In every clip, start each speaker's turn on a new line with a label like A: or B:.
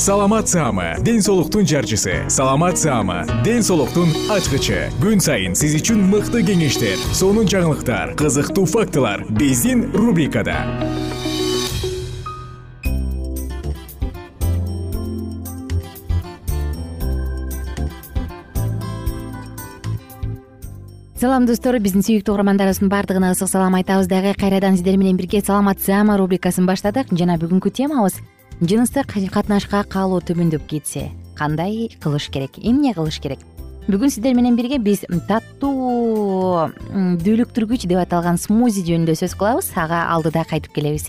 A: саламат саама ден соолуктун жарчысы. Саламат саама ден соолуктун ачкычы. Күн сайын сиз үчүн мыкты кеңештер сонун жаңылыктар кызыктуу фактылар биздин рубрикада.
B: Салам достор. Биздин сүйүктүү угармандарыбыздын баардыгына ысык салам айтабыз дагы. Кайрадан сиздер менен бирге саламат рубрикасын баштадык. Жана бүгүнкү темабыз жыныстык катнашка каалоо төмөндөп кетсе кандай кылыш керек? Эмне кылыш керек? Бүгүн сиздер менен бирге биз таттуу дүүлүктүргүч деп аталган смузи жөнүндө сөз кылабыз. Ага алдыда кайтып келебиз.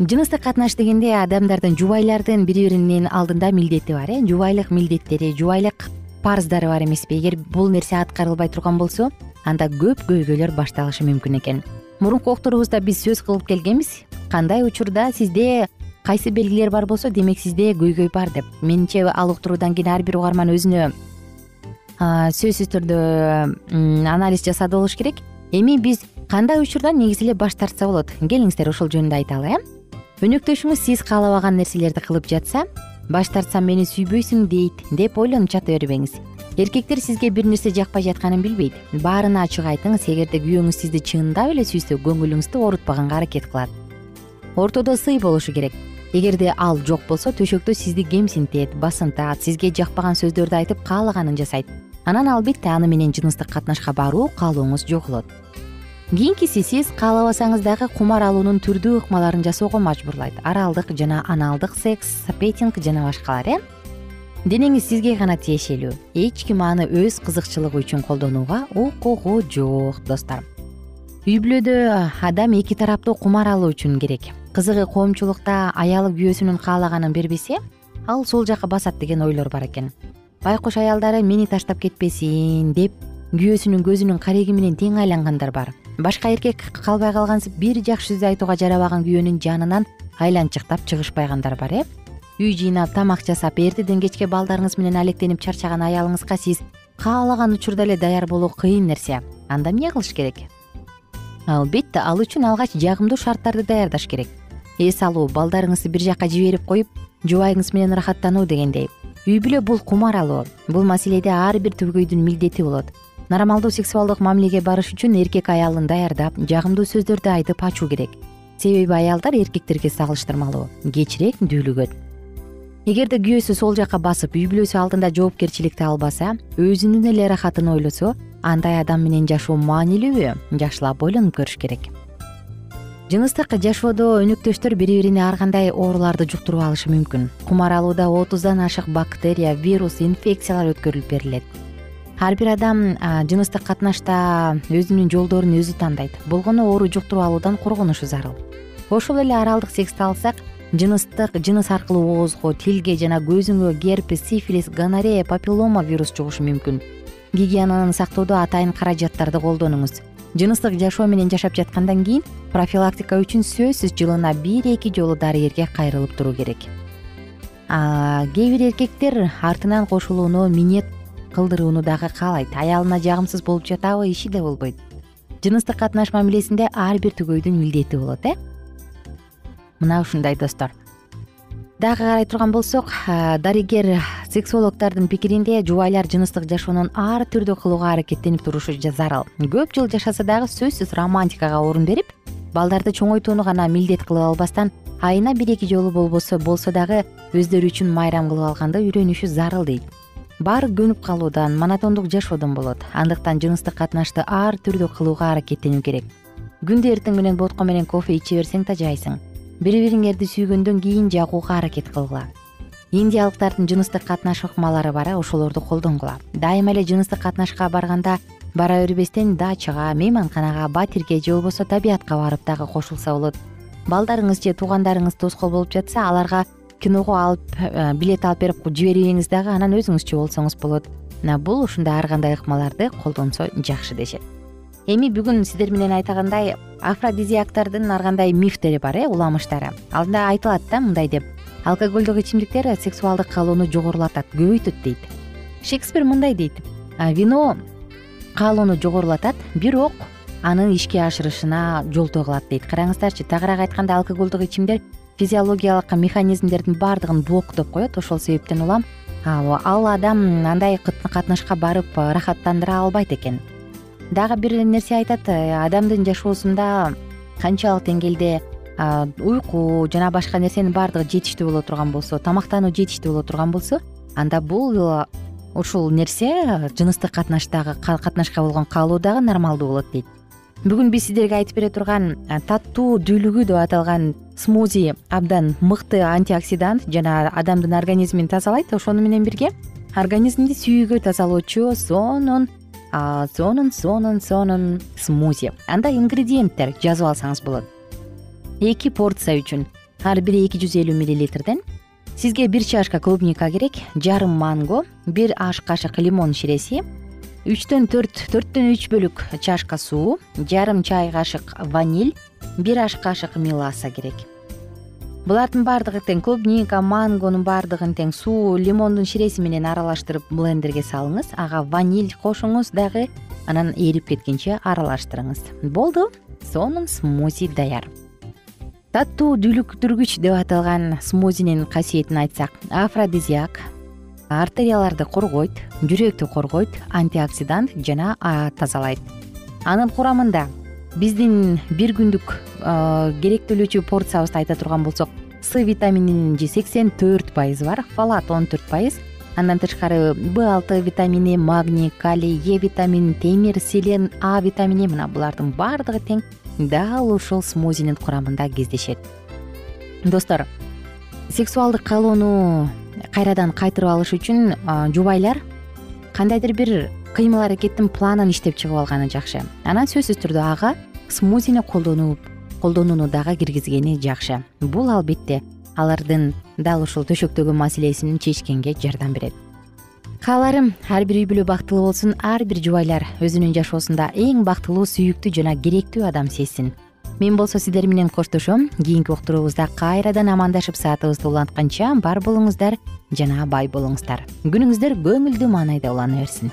B: Жыныстык катнаш дегенде адамдардын жубайлардын бири биринин алдында милдети бар э? Жубайлык милдеттери жубайлык парздары бар эмеспи. Эгер бул нерсе аткарылбай турган болсо анда көп көйгөйлөр башталышы мүмкүн экен. Мурунку окторубузда биз сөз кылып келгенбиз. Кандай учурда сизде кайсы белгилер бар болсо демек сизде көйгөй бар деп. Менимче ал уктуруудан кийин ар бир угарман өзүнө сөзсүз түрдө анализ жасады болуш керек. Эми биз кандай учурда негизи эле баш тартса болот? Келиңиздер ошол жөнүндө айталы э өнөктөшүңүз сиз каалабаган нерселерди кылып жатса баш тартсам мени сүйбөйсүң дейт деп ойлонуп жата бербеңиз. Эркектер сизге бир нерсе жакпай жатканын билбейт. Баарын ачык айтыңыз эгерде күйөөңүз сизди чындап эле сүйсө көңүлүңүздү оорутпаганга аракет кылат. Ортодо сый болушу керек эгерде ал жок болсо төшөктө сизди кемсинтет басынтат сизге жакпаган сөздөрдү айтып каалаганын жасайт. Анан албетте аны менен жыныстык катнашка баруу каалооңуз жоголот. Кийинкиси сиз каалабасаңыз дагы кумар алуунун түрдүү ыкмаларын жасоого мажбурлайт. Оралдык жана аналдык секс петинг жана башкалар э? Денеңиз сизге гана тиешелүү. Эч ким аны өз кызыкчылыгы үчүн колдонууга укугу жок достор үй бүлөдө адам эки тараптуу кумар алуу үчүн керек кызыгы коомчулукта аялы күйөөсүнүн каалаганын бербесе ал сол жака басат деген ойлор бар экен. Байкуш аялдары мени таштап кетпесин деп күйөөсүнүн көзүнүн кареги менен тең айлангандар бар. Башка эркек калбай калгансып бир жакшы сөз айтууга жарабаган күйөөнүн жанынан айланчыктап чыгышпайгандар бар э. Үй жыйнап тамак жасап эртеден кечке балдарыңыз менен алектенип чарчаган аялыңызга сиз каалаган учурда эле даяр болуу кыйын нерсе. Анда эмне кылыш керек? Албетте ал үчүн алгач жагымдуу шарттарды даярдаш керек эс алуу балдарыңызды бир жакка жиберип коюп жубайыңыз менен ырахаттануу дегендей. Үй бүлө бул кумар алуу. Бул маселеде ар бир түбгөйдүн милдети болот. Нормалдуу сексуалдык мамилеге барыш үчүн эркек аялын даярдап жагымдуу сөздөрдү айтып ачуу керек. Себеби аялдар эркектерге салыштырмалуу кечирээк дүүлүгөт. Эгерде күйөөсү сол жака басып үй бүлөсү алдында жоопкерчиликти албаса өзүнүн эле ырахатын ойлосо андай адам менен жашоо маанилүүбү жакшылап ойлонуп көрүш керек жыныстык жашоодо өнөктөштөр бири бирине ар кандай ооруларды жуктуруп алышы мүмкүн. Кумар алууда отуздан ашык бактерия вирус инфекциялар өткөрүлүп берилет. Ар бир адам жыныстык катнашта өзүнүн жолдорун өзү тандайт. Болгону оору жуктуруп алуудан коргонушу зарыл. Ошол эле оралдык сексти алсак жыныстык жыныс аркылуу оозго тилге жана көзүңө герпес сифилис гонорея папиллома вирус жугушу мүмкүн. Гигиенаны сактоодо атайын каражаттарды колдонуңуз жыныстык жашоо менен жашап жаткандан кийин профилактика үчүн сөзсүз жылына бир эки жолу дарыгерге кайрылып туруу керек. Кээ бир эркектер артынан кошулууну минет кылдырууну дагы каалайт. Аялына жагымсыз болуп жатабы иши да болбойт. Жыныстык катнаш мамилесинде ар бир түгөйдүн милдети болот э? Мына ушундай достор. Дагы карай турган болсок дарыгер сексологдордун пикиринде жубайлар жыныстык жашоонун ар түрдүү кылууга аракеттенип турушу зарыл көп жыл жашаса дагы сөзсүз романтикага орун берип балдарды чоңойтууну гана милдет кылып албастан айына бир эки жолу болбосо болсо дагы өздөрү үчүн майрам кылып алганды үйрөнүшү зарыл дейт. Баары көнүп калуудан монотондук жашоодон болот. Андыктан жыныстык катнашты ар түрдүү кылууга аракеттенүү керек. Күндө эртең менен ботко менен кофе иче берсең да жайсың. Бири бириңерди сүйгөндөн кийин жагууга аракет кылгыла индиялыктардын жыныстык катнаш ыкмалары бар ошолорду колдонгула дайыма эле жыныстык катнашка барганда бара бербестен дачага мейманканага батирге же болбосо табиятка барып дагы кошулса болот. Балдарыңыз же туугандарыңыз тоскоол болуп жатса аларга киного алып э, билет алып берип жибербеңиз дагы анан өзүңүзчү болсоңуз болот. Мына бул ушундай ар кандай ыкмаларды колдонсо жакшы дешет. Эми бүгүн сиздер менен айткандай афродизиактардын ар кандай мифтери бар э уламыштары. Анда айтылат да мындай деп алкоголдук ичимдиктер сексуалдык каалоону жогорулатат көбөйтөт дейт. Шекспир мындай дейт. Вино каалоону жогорулатат бирок анын ишке ашырышына жолтоо кылат дейт. Караңыздарчы тагыраак айтканда алкоголдук ичимдер физиологиялык механизмдердин баардыгын блоктоп коет. Ошол себептен улам ал адам андай катнашка барып ырахаттандыра албайт экен. Дагы бир нерсе айтат э, адамдын жашоосунда канчалык деңгээлде уйку жана башка нерсенин баардыгы жетиштүү боло турган болсо тамактануу жетиштүү боло турган болсо анда бул ушул нерсе жыныстык катнаштагы катнашка болгон каалоо дагы нормалдуу болот дейт. Бүгүн биз сиздерге айтып бере турган таттуу дүүлүгү деп аталган смузи абдан мыкты антиоксидант жана адамдын организмин тазалайт ошону менен бирге. Организмди сүйүүгө тазалоочу сонун сонун сонун сонун смузи. Анда ингредиенттер жазып алсаңыз болот эки порция үчүн. Ар бири эки жүз элүү миллилитрден. Сизге бир чашка клубника керек жарым манго бир аш кашык лимон ширеси үчтөн төрт төрттөн үч бөлүк чашка суу жарым чай кашык ваниль бир аш кашык меласа керек. Булардын баардыгы тең клубника мангонун баардыгын тең суу лимондун ширеси менен аралаштырып блендерге салыңыз. Ага ваниль кошуңуз дагы анан эрип кеткенче аралаштырыңыз. Болду сонун смузи даяр таттуу дүүлүктүргүч деп аталган смузинин касиетин айтсак афродизиак артерияларды коргойт жүрөктү коргойт антиоксидант жана тазалайт. Анын курамында биздин бир күндүк керектөлүүчү порциябызды айта турган болсок с витамининин сексен төрт пайызы бар фалат он төрт пайыз. Андан тышкары б алты витамини магний калий е витамини темир селен а витамини мына булардын баардыгы тең дал ушул смузинин курамында кездешет. Достор сексуалдык каалоону кайрадан кайтырып алыш үчүн жубайлар кандайдыр бир кыймыл аракеттин планын иштеп чыгып алганы жакшы. Анан сөзсүз түрдө ага смузини колдонуп колдонууну дагы киргизгени жакшы. Бул албетте алардын дал ушул төшөктөгү маселесин чечкенге жардам берет кааларым ар бир үй бүлө бактылуу болсун ар бир жубайлар. Өзүнүн жашоосунда эң бактылуу сүйүктүү жана керектүү адам сезсин. Мен болсо сиздер менен коштошом кийинки уктуруубузда кайрадан амандашып саатыбызды улантканча бар болуңуздар жана бай болуңуздар. Күнүңүздөр көңүлдүү маанайда улана берсин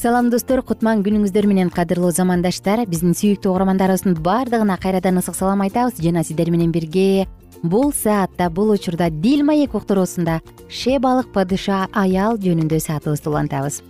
B: салам достор. Кутман күнүңүздөр менен кадырлуу замандаштар. Биздин сүйүктүү угармандарыбыздын баардыгына кайрадан ысык салам айтабыз. Жана сиздер менен бирге бул саатта бул учурда дил маек уктуруусунда шебалык падыша аял жөнүндө саатыбызды улантабыз.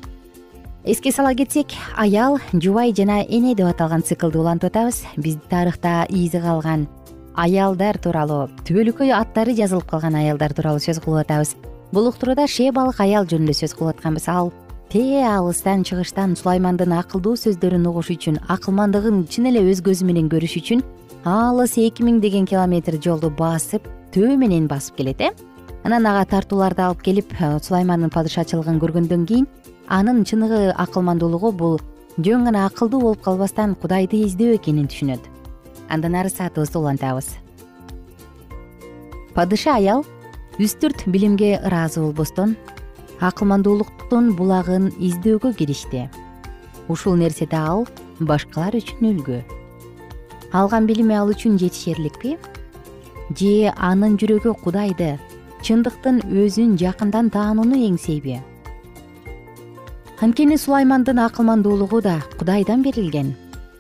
B: Эске сала кетсек аял жубай жана эне деп аталган циклды улантып атабыз. Биз тарыхта изи калган аялдар тууралуу түбөлүккөй аттары жазылып калган аялдар тууралуу сөз кылып атабыз. Бул уктурууда шебалык аял жөнүндө сөз кылып атканбыз. Ал тээ алыстан чыгыштан сулаймандын акылдуу сөздөрүн угуш үчүн акылмандыгын чын эле өз көзү менен көрүш үчүн алыс эки миңдеген километр жолду басып төө менен басып келет э? Анан ага тартууларды алып келип э, сулаймандын падышачылыгын көргөндөн кийин анын чыныгы акылмандуулугу бул жөн гана акылдуу болуп калбастан кудайды издөө экенин түшүнөт. Андан ары саатыбызды улантабыз. Падыша аял үстүрт билимге ыраазы болбостон акылмандуулуктун булагын издөөгө киришти. Ушул нерседе ал башкалар үчүн үлгү. Алган билими ал үчүн жетишерликпи же анын жүрөгү кудайды чындыктын өзүн жакындан таанууну эңсейби. Анткени сулаймандын акылмандуулугу да кудайдан берилген.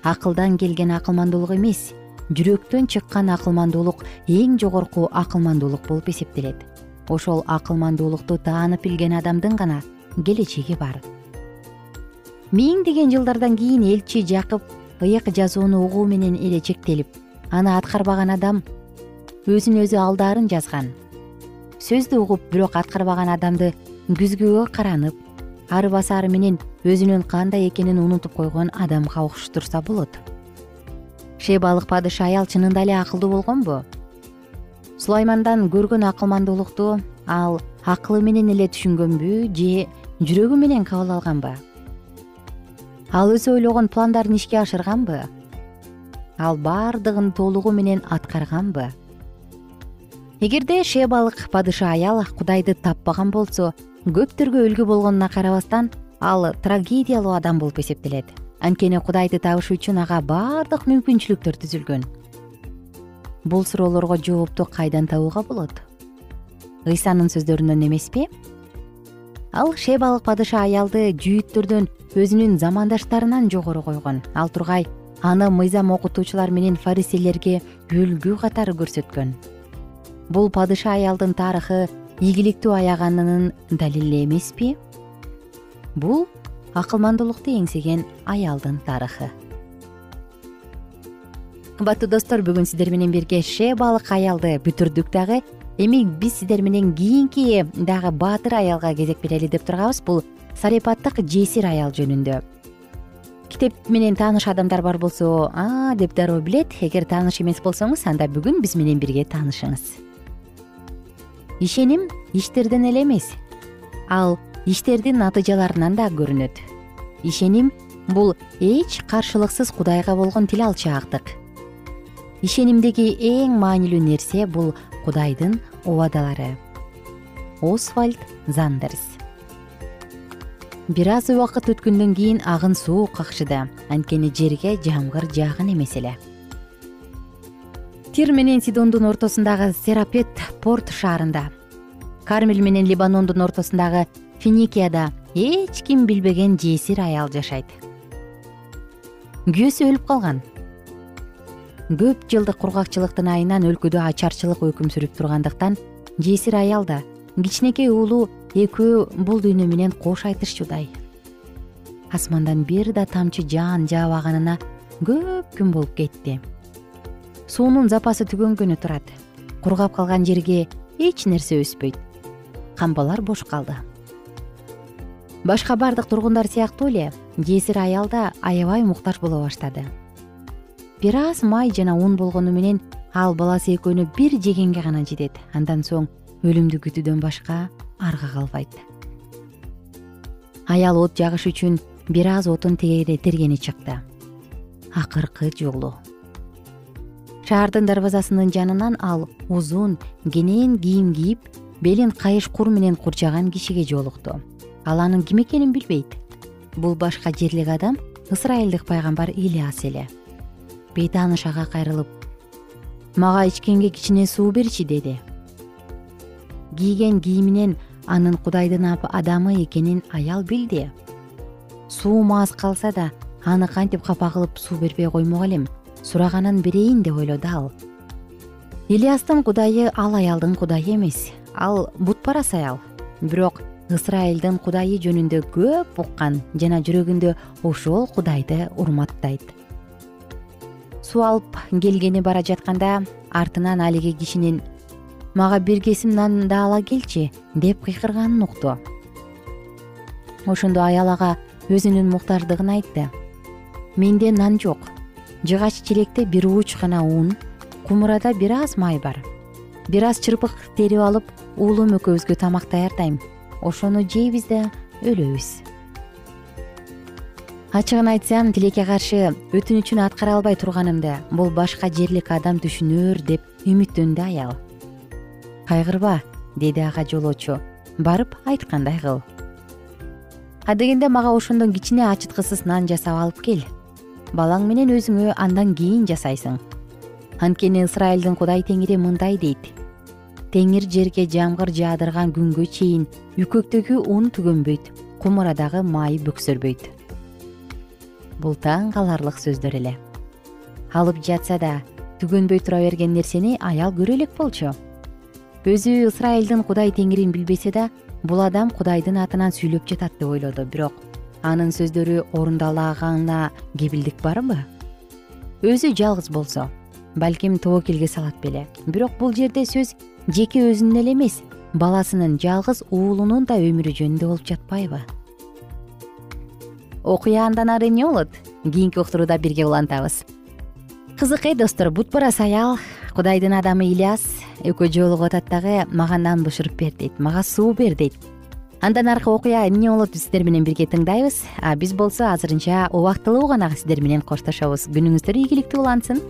B: Акылдан келген акылмандуулук эмес жүрөктөн чыккан акылмандуулук эң жогорку акылмандуулук болуп эсептелет ошол акылмандуулукту таанып билген адамдын гана келечеги бар. Миңдеген жылдардан кийин элчи жакып ыйык жазууну угуу менен эле чектелип аны аткарбаган адам өзүн өзү алдаарын жазган. Сөздү угуп бирок аткарбаган адамды күзгүгө каранып ары басары менен өзүнүн кандай экенин унутуп койгон адамга окшоштурса болот. Шебалык падыша аял чынында эле акылдуу болгонбу сулаймандан көргөн акылмандуулукту ал акылы менен эле түшүнгөнбү же жүрөгү менен кабыл алганбы? Ал өзү ойлогон пландарын ишке ашырганбы? Ал баардыгын толугу менен аткарганбы? Эгерде шебалык падыша аял кудайды таппаган болсо көптөргө үлгү болгонуна карабастан ал трагедиялуу адам болуп эсептелет. Анткени кудайды табыш үчүн ага баардык мүмкүнчүлүктөр түзүлгөн бул суроолорго жоопту кайдан табууга болот? Ыйсанын сөздөрүнөн эмеспи? Ал шебалык падыша аялды жүйүттөрдөн өзүнүн замандаштарынан жогору койгон. Ал тургай аны мыйзам окутуучулар менен фариселерге үлгү катары көрсөткөн. Бул падыша аялдын тарыхы ийгиликтүү аяганынын далили эмеспи? Бул акылмандуулукту эңсеген аялдын тарыхы кымбаттуу достор бүгүн сиздер менен бирге шебалык аялды бүтүрдүк дагы. Эми биз сиздер менен кийинки дагы баатыр аялга кезек берели деп турганбыз бул сарепаттык жесир аял жөнүндө. Китеп менен тааныш адамдар бар болсо а деп дароо билет. Эгер тааныш эмес болсоңуз анда бүгүн биз менен бирге таанышыңыз. Ишеним иштерден эле эмес ал иштердин натыйжаларынан да көрүнөт. Ишеним бул эч каршылыксыз кудайга болгон тил алчаактык ишенимдеги эң маанилүү нерсе бул кудайдын убадалары. Освальд зандерс. Бир аз убакыт өткөндөн кийин агын суу какшыды анткени жерге жамгыр жааган эмес эле. Тир менен сидондун ортосундагы серапет порт шаарында кармель менен либанондун ортосундагы финикияда эч ким билбеген жесир аял жашайт. Күйөөсү өлүп калган көп жылдык кургакчылыктын айынан өлкөдө ачарчылык өкүм сүрүп тургандыктан жесир аял да кичинекей уулу экөө бул дүйнө менен кош айтышчудай асмандан бир да тамчы жаан жаабаганына көп күн болуп кетти. Суунун запасы түгөнгөнү турат. Кургап калган жерге эч нерсе өспөйт. Камбалар бош калды. Башка баардык тургундар сыяктуу эле жесир аял да аябай муктаж боло баштады бир аз май жана ун болгону менен ал баласы экөөнү бир жегенге гана жетет. Андан соң өлүмдү күтүүдөн башка арга калбайт. Аял от жагыш үчүн бир аз отун тергени чыкты. Акыркы жолу. Шаардын дарбазасынын жанынан ал узун кенен кийим кийип белин кайыш кур менен курчаган кишиге жолукту. Ал анын ким экенин билбейт. Бул башка жерлик адам ысрайылдык пайгамбар ильяс эле бейтааныш ага кайрылып мага ичкенге кичине суу берчи деди. Кийген кийиминен анын кудайдын адамы экенин аял билди. Суум аз калса да аны кантип капа кылып суу бербей коймок элем сураганын берейин деп ойлоду ал. Ильястын кудайы ал аялдын кудайы эмес ал бутпарас аял бирок ысрайылдын кудайы жөнүндө көп уккан жана жүрөгүндө ошол кудайды урматтайт суу алып келгени бара жатканда артынан алиги кишинин мага бир кесим нан да ала келчи деп кыйкырганын укту. Ошондо аял ага өзүнүн муктаждыгын айтты. Менде нан жок. Жыгач челекте бир ууч гана ун кумурада бир аз май бар. Бир аз чырпык терип алып уулум экөөбүзгө тамак даярдайм. Ошону жейбиз да өлөбүз ачыгын айтсам тилекке каршы өтүнүчүн аткара албай турганымды бул башка жерлик адам түшүнөр деп үмүттөндү аял. Кайгырба деди ага жолоочу. Барып айткандай кыл. Адегенде мага ошондон кичине ачыткысыз нан жасап алып кел. Балаң менен өзүңө андан кийин жасайсың. Анткени ысрайылдын кудай теңири мындай дейт. Теңир жерге жамгыр жаадырган күнгө чейин үкөктөгү ун түгөнбөйт кумурадагы май бөксөрбөйт бул таң каларлык сөздөр эле. Алып жатса да түгөнбөй тура берген нерсени аял көрө элек болчу. Өзү ысрайылдын кудай теңирин билбесе да бул адам кудайдын атынан сүйлөп жатат деп ойлоду. Бирок анын сөздөрү орундалганына кепилдик барбы өзү жалгыз болсо балким тобокелге салат беле. Бирок бул жерде сөз жеке өзүнүн эле эмес баласынын жалгыз уулунун да өмүрү жөнүндө болуп жатпайбы окуя андан ары эмне болот? Кийинки уктурууда бирге улантабыз. Кызык э достор бутпарас аял кудайдын адамы ильяс экөө жолугуп атат дагы мага нан бышырып бер дейт. Мага суу бер дейт. Андан аркы окуя эмне болот сиздер менен бирге тыңдайбыз. А биз болсо азырынча убактылуу гана сиздер менен коштошобуз. Күнүңүздөр ийгиликтүү улансын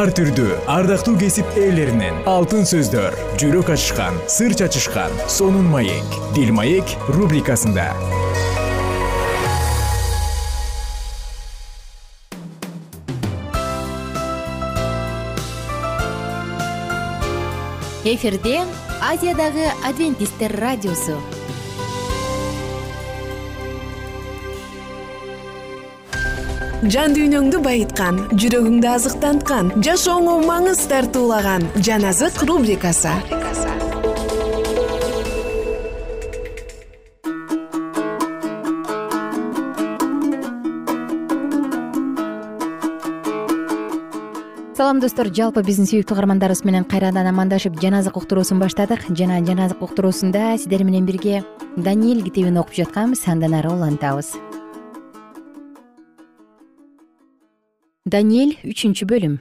A: ар түрдүү ардактуу кесип ээлеринен. Алтын сөздөр жүрөк ачышкан сыр чачышкан сонун маек. Бил маек рубрикасында.
B: Эфирде азиядагы адвентисттер радиосу
C: жан дүйнөңдү байыткан жүрөгүңдү азыктанткан жашооңо маңыз тартуулаган жан азык рубрикасы.
B: Салам достор. Жалпы биздин сүйүктүү каармандарыбыз менен кайрадан амандашып жан азык уктуруусун баштадык. Жана жан азык уктуруусунда сиздер менен бирге даниил китебин окуп жатканбыз. Андан ары улантабыз даниэль үчүнчү бөлүм.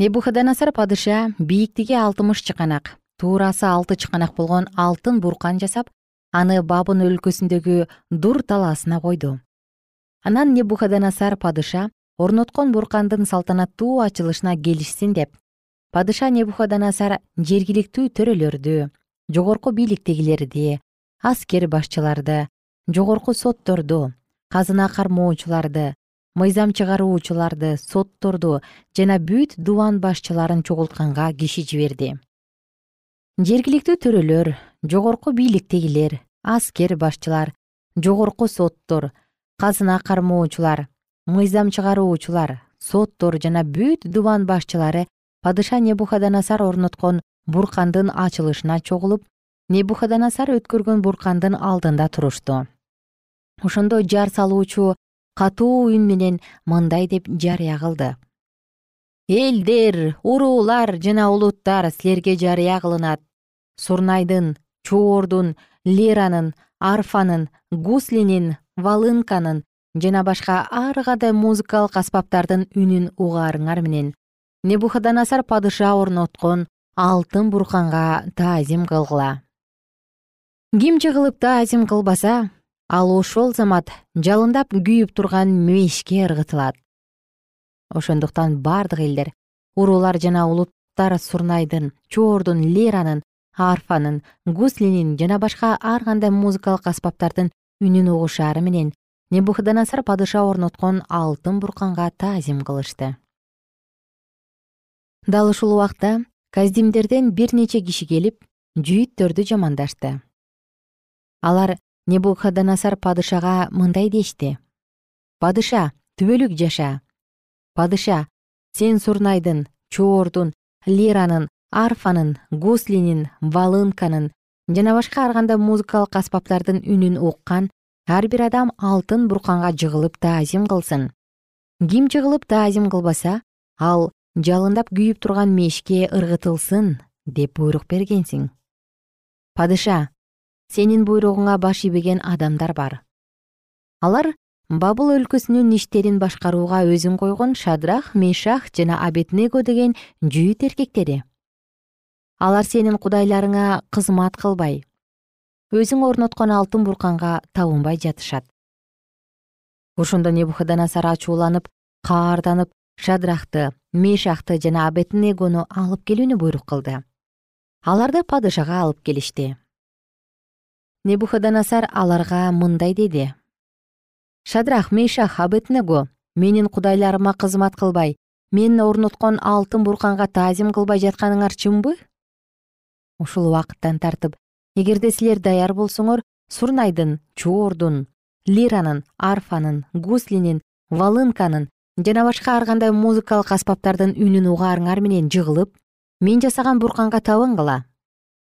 B: Небуходоносор падыша бийиктиги алтымыш чыканак туурасы алты чыканак болгон алтын буркан жасап аны бабын өлкөсүндөгү дур талаасына койду. Анан небухаденасар падыша орноткон буркандын салтанаттуу ачылышына келишсин деп падыша небухаденасар жергиликтүү төрөлөрдү жогорку бийликтегилерди аскер башчыларды жогорку сотторду казына кармоочуларды мыйзам чыгаруучуларды сотторду жана бүт дубан башчыларын чогултканга киши жиберди. Жергиликтүү төрөлөр жогорку бийликтегилер аскер башчылар жогорку соттор казына кармоочулар мыйзам чыгаруучулар соттор жана бүт дубан башчылары падыша небухаданасар орноткон буркандын ачылышына чогулуп небухаданасар өткөргөн буркандын алдында турушту. Ошондо жар салуучу катуу үн менен мындай деп жарыя кылды. Элдер уруулар жана улуттар силерге жарыя кылынат. Сурнайдын чоордун лиранын арфанын гуслинин волынканын жана башка ар кандай музыкалык аспаптардын үнүн угаарыңар менен небухаданасар падыша орноткон алтын бурканга таазим кылгыла ким жыгылып таазим кылбаса ал ошол замат жалындап күйүп турган мешке ыргытылат. Ошондуктан бардык элдер уруулар жана улуттар сурнайдын чоордун лиранын арфанын гуслинин жана башка ар кандай музыкалык аспаптардын үнүн угушаары менен небухаданасар падыша орноткон алтын бурканга таазим кылышты. Дал ушул убакта каздимдерден бир нече киши келип жүйүттөрдү жамандашты. Алар небухаданасар падышага мындай дешти. Падыша түбөлүк жаша. Падыша сен сурнайдын чоордун лиранын арфанын гуслинин волынканын жана башка ар кандай музыкалык аспаптардын үнүн уккан ар бир адам алтын бурканга жыгылып таазим кылсын. Ким жыгылып таазим кылбаса ал жалындап күйүп турган мешке ыргытылсын деп буйрук бергенсиң. Падыша сенин буйругуңа баш ийбеген адамдар бар. Алар бабыл өлкөсүнүн иштерин башкарууга өзүн койгон шадрах мешах жана абетнего деген жүйүт эркектери. Алар сенин кудайларыңа кызмат кылбай. Өзүң орноткон алтын бурканга табынбай жатышат. Ошондо небухаданасар ачууланып каарданып шадрахты мешахты жана абетнегону алып келүүнү буйрук кылды. Аларды падышага алып келишти небухаданасар аларга мындай деди. Шадрах мешах абетнего менин кудайларыма кызмат кылбай. Мен орноткон алтын бурканга таазим кылбай жатканыңар чынбы? Ушул убакыттан тартып эгерде силер даяр болсоңор сурнайдын чоордун лиранын арфанын гуслинин волынканын жана башка ар кандай музыкалык аспаптардын үнүн угаарыңар менен жыгылып мен жасаган бурканга табынгыла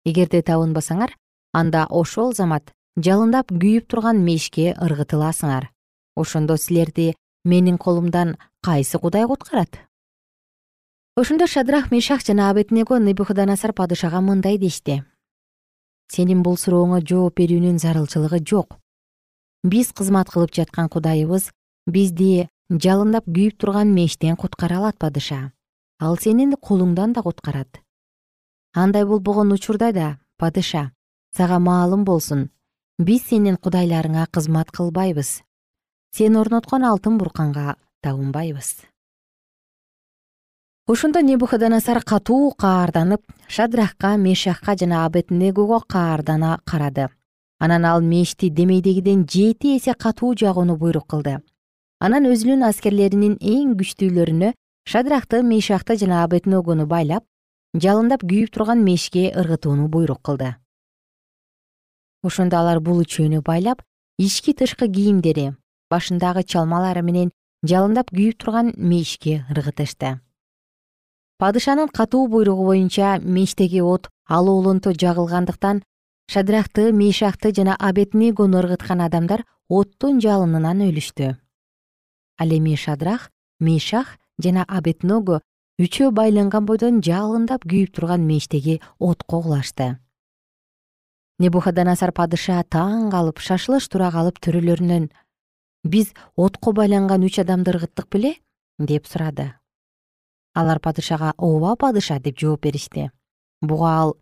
B: эгерде табынбасаңар анда ошол замат жалындап күйүп турган мешке ыргытыласыңар. Ошондо силерди менин колумдан кайсы кудай куткарат? Ошондо шадрах мешах жана абетнего небухаданасар падышага мындай дешти. Сенин бул сурооңо жооп берүүнүн зарылчылыгы жок. Биз кызмат кылып жаткан кудайыбыз бизди жалындап күйүп турган мештен куткара алат падыша. Ал сенин колуңдан да куткарат. Андай болбогон учурда да падыша сага маалым болсун. Биз сенин кудайларыңа кызмат кылбайбыз. Сен орноткон алтын бурканга табынбайбыз. Ошондо небухаданасар катуу каарданып шадрахка мешахка жана абетнегого каардана карады. Анан ал мешти демейдегиден жети эсе катуу жагууну буйрук кылды. Анан өзүнүн аскерлеринин эң күчтүүлөрүнө шадрахты мешахты жана абетнегону байлап жалындап күйүп турган мешке ыргытууну буйрук кылды ошондо алар бул үчөөнү байлап ички тышкы кийимдери башындагы чалмалары менен жалындап күйүп турган мешке ыргытышты. Падышанын катуу буйругу боюнча мечтеги от алуулунту жагылгандыктан шадрахты мешахты жана абетнегону ыргыткан адамдар оттун жалынынан өлүштү. Ал эми шадрах мешах жана абетного үчөө байланган бойдон жалындап күйүп турган мечтеги отко кулашты небухаданасар падыша таң калып шашылыш тура калып төрөлөрүнөн биз отко байланган үч адамды ыргыттык беле? деп сурады. Алар падышага ооба падыша! деп жооп беришти. Буга ал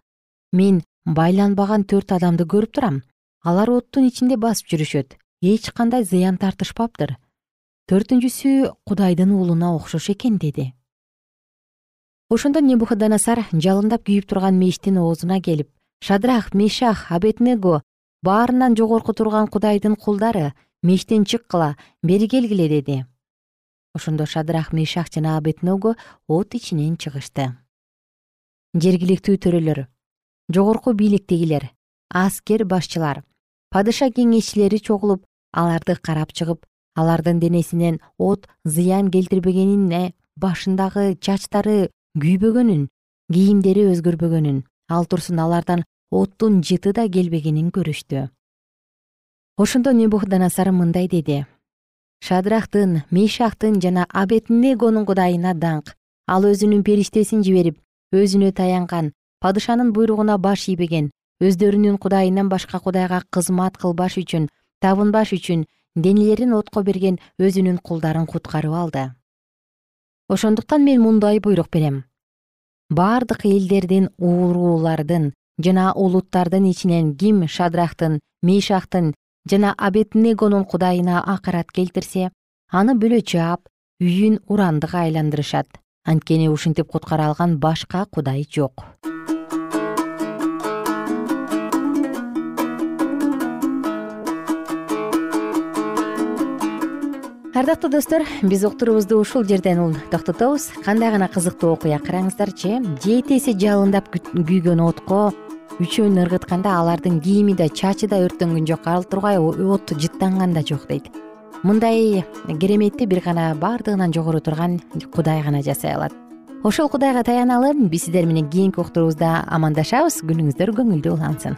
B: мен байланбаган төрт адамды көрүп турам. Алар оттун ичинде басып жүрүшөт. Эч кандай зыян тартышпаптыр. Төртүнчүсү кудайдын уулуна окшош экен! деди. Ошондо небухаданасар жалындап күйүп турган мештин оозуна келип шадрах мешах абетнего баарынан жогорку турган кудайдын кулдары мештен чыккыла бери келгиле деди. Ошондо шадрах мешах жана абетного от ичинен чыгышты. Жергиликтүү төрөлөр жогорку бийликтегилер аскер башчылар падыша кеңешчилери чогулуп аларды карап чыгып алардын денесинен от зыян келтирбегенине башындагы чачтары күйбөгөнүн кийимдери өзгөрбөгөнүн ал турсун алардан оттун жыты да келбегенин көрүштү. Ошондо небухданасар мындай? деди. Шадрахтын мешахтын жана абетнегонун кудайына даңк. Ал өзүнүн периштесин жиберип өзүнө таянган падышанын буйругуна баш ийбеген өздөрүнүн кудайынан башка кудайга кызмат кылбаш үчүн табынбаш үчүн денелерин отко берген өзүнүн кулдарын куткарып алды. Ошондуктан мен мындай буйрук берем. Бардык элдердин уруулардын жана улуттардын ичинен ким шадрахтын мешахтын жана абетнегонун кудайына акырат келтирсе аны бүлө чаап үйүн урандык айландырышат анткени ушинтип куткара алган башка кудай жок ардактуу достор биз уктуруубузду ушул жерден токтотобуз. Кандай гана кызыктуу окуя караңыздарчы. Жети эсе жалындап күйгөн отко үчөөнү ыргытканда алардын кийими да чачы да өрттөнгөн жок. Ал тургай от жыттанган да жок дейт. Мындай кереметти бир гана баардыгынан жогору турган кудай гана жасай алат. Ошол кудайга таяналы биз сиздер менен кийинки уктуруубузда амандашабыз. Күнүңүздөр көңүлдүү улансын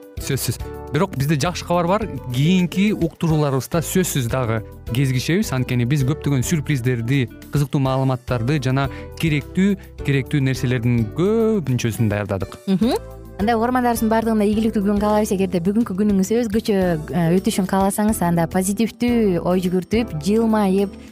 D: сөзсүз. Бирок бизде жакшы кабар бар. Кийинки уктурууларыбызда сөзсүз дагы кезигишебиз. Анткени биз көптөгөн сюрприздерди кызыктуу маалыматтарды жана керектүү керектүү нерселердин көпүнчөсүн даярдадык.
B: Анда угармандарыбыздын баардыгына ийгиликтүү күн каалайбыз. Эгерде бүгүнкү күнүңүз өзгөчө э, өтүшүн кааласаңыз анда позитивдүү ой жүгүртүп жылмайып